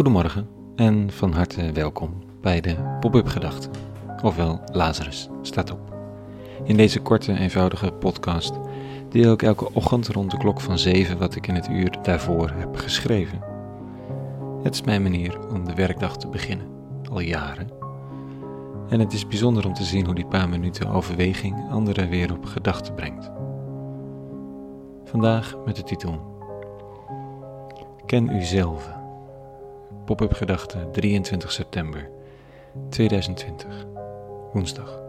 Goedemorgen en van harte welkom bij de Pop-up Gedachten, ofwel Lazarus staat op. In deze korte, eenvoudige podcast deel ik elke ochtend rond de klok van 7 wat ik in het uur daarvoor heb geschreven. Het is mijn manier om de werkdag te beginnen, al jaren. En het is bijzonder om te zien hoe die paar minuten overweging anderen weer op gedachten brengt. Vandaag met de titel Ken uzelf. Pop-up gedachte 23 september 2020, woensdag.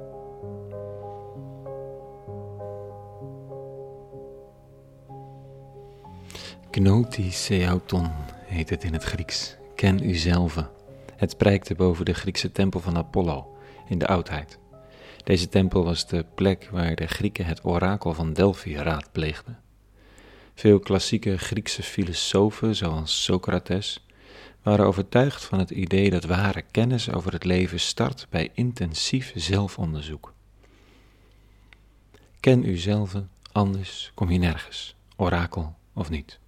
Gnoti seauton heet het in het Grieks. Ken uzelf. Het prijkte boven de Griekse tempel van Apollo in de oudheid. Deze tempel was de plek waar de Grieken het orakel van Delphi raadpleegden. Veel klassieke Griekse filosofen, zoals Socrates, waren overtuigd van het idee dat ware kennis over het leven start bij intensief zelfonderzoek. Ken uzelf, anders kom je nergens, orakel of niet.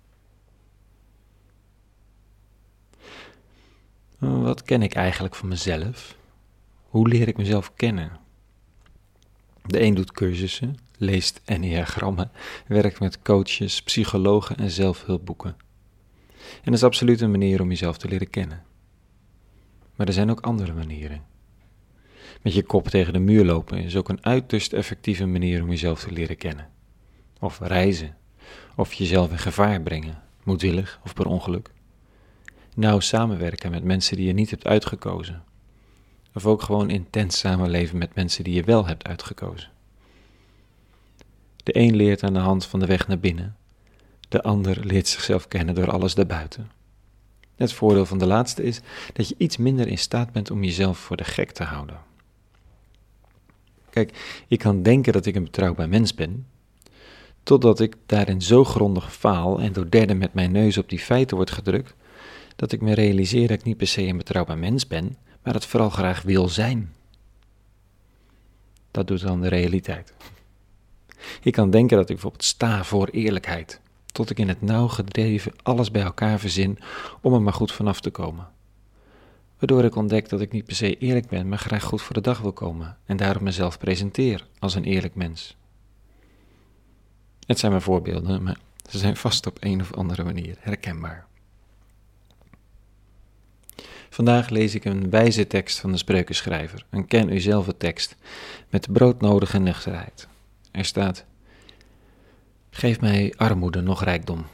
Wat ken ik eigenlijk van mezelf? Hoe leer ik mezelf kennen? De een doet cursussen, leest enneagrammen, werkt met coaches, psychologen en zelfhulpboeken. En dat is absoluut een manier om jezelf te leren kennen. Maar er zijn ook andere manieren. Met je kop tegen de muur lopen is ook een uiterst effectieve manier om jezelf te leren kennen. Of reizen, of jezelf in gevaar brengen, moedwillig of per ongeluk. Nauw samenwerken met mensen die je niet hebt uitgekozen. Of ook gewoon intens samenleven met mensen die je wel hebt uitgekozen. De een leert aan de hand van de weg naar binnen, de ander leert zichzelf kennen door alles daarbuiten. Het voordeel van de laatste is dat je iets minder in staat bent om jezelf voor de gek te houden. Kijk, ik kan denken dat ik een betrouwbaar mens ben, totdat ik daarin zo grondig faal en door derden met mijn neus op die feiten wordt gedrukt, dat ik me realiseer dat ik niet per se een betrouwbaar mens ben, maar het vooral graag wil zijn. Dat doet dan de realiteit. Ik kan denken dat ik bijvoorbeeld sta voor eerlijkheid, tot ik in het nauw gedreven alles bij elkaar verzin om er maar goed vanaf te komen. Waardoor ik ontdek dat ik niet per se eerlijk ben, maar graag goed voor de dag wil komen en daarom mezelf presenteer als een eerlijk mens. Het zijn mijn voorbeelden, maar ze zijn vast op een of andere manier herkenbaar. Vandaag lees ik een wijze tekst van de spreukenschrijver, een ken u zelf tekst, met broodnodige nuchterheid. Er staat: Geef mij armoede nog rijkdom.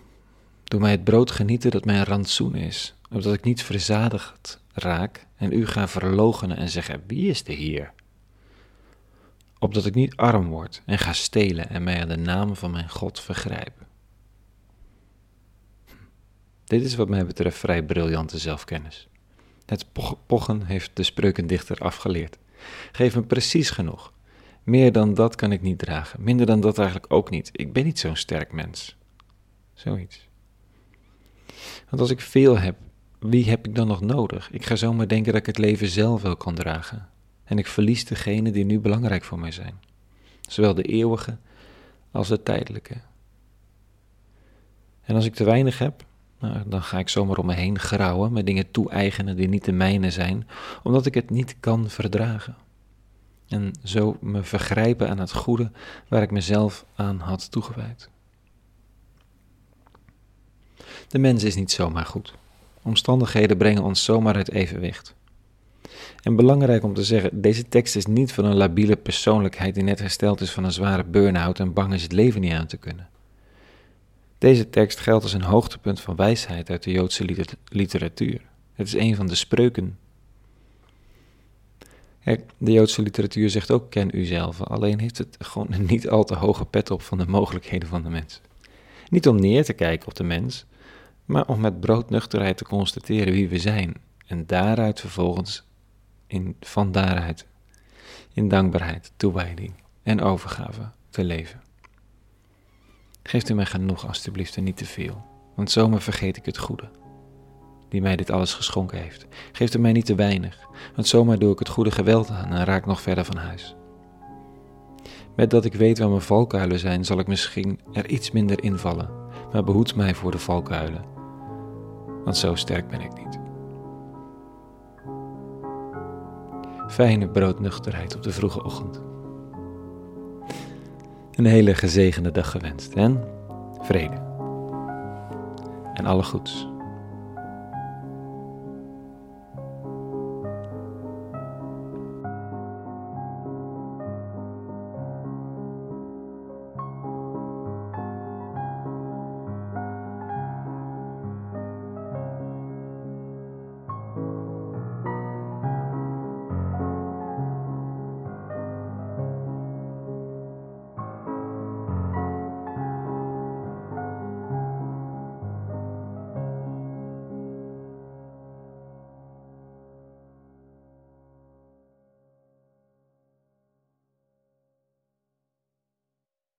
Doe mij het brood genieten dat mijn rantsoen is, opdat ik niet verzadigd raak en u ga verlogenen en zeggen: Wie is de Heer? Opdat ik niet arm word en ga stelen en mij aan de naam van mijn God vergrijp. Dit is wat mij betreft vrij briljante zelfkennis. Het pochen heeft de spreukendichter afgeleerd. Geef me precies genoeg. Meer dan dat kan ik niet dragen. Minder dan dat eigenlijk ook niet. Ik ben niet zo'n sterk mens. Zoiets. Want als ik veel heb, wie heb ik dan nog nodig? Ik ga zomaar denken dat ik het leven zelf wel kan dragen. En ik verlies degene die nu belangrijk voor mij zijn. Zowel de eeuwige als de tijdelijke. En als ik te weinig heb, nou, dan ga ik zomaar om me heen grauwen, met dingen toe-eigenen die niet de mijne zijn, omdat ik het niet kan verdragen. En zo me vergrijpen aan het goede waar ik mezelf aan had toegewijd. De mens is niet zomaar goed. Omstandigheden brengen ons zomaar uit evenwicht. En belangrijk om te zeggen, deze tekst is niet van een labiele persoonlijkheid die net hersteld is van een zware burn-out en bang is het leven niet aan te kunnen. Deze tekst geldt als een hoogtepunt van wijsheid uit de Joodse literatuur. Het is een van de spreuken. De Joodse literatuur zegt ook ken uzelf, alleen heeft het gewoon een niet al te hoge pet op van de mogelijkheden van de mens. Niet om neer te kijken op de mens, maar om met broodnuchterheid te constateren wie we zijn en daaruit vervolgens in, van daaruit in dankbaarheid, toewijding en overgave te leven. Geeft u mij genoeg alstublieft en niet te veel, want zomaar vergeet ik het goede, die mij dit alles geschonken heeft. geeft er mij niet te weinig, want zomaar doe ik het goede geweld aan en raak nog verder van huis. Met dat ik weet waar mijn valkuilen zijn, zal ik misschien er iets minder invallen, maar behoed mij voor de valkuilen, want zo sterk ben ik niet. Fijne broodnuchterheid op de vroege ochtend. Een hele gezegende dag gewenst en vrede. En alle goeds.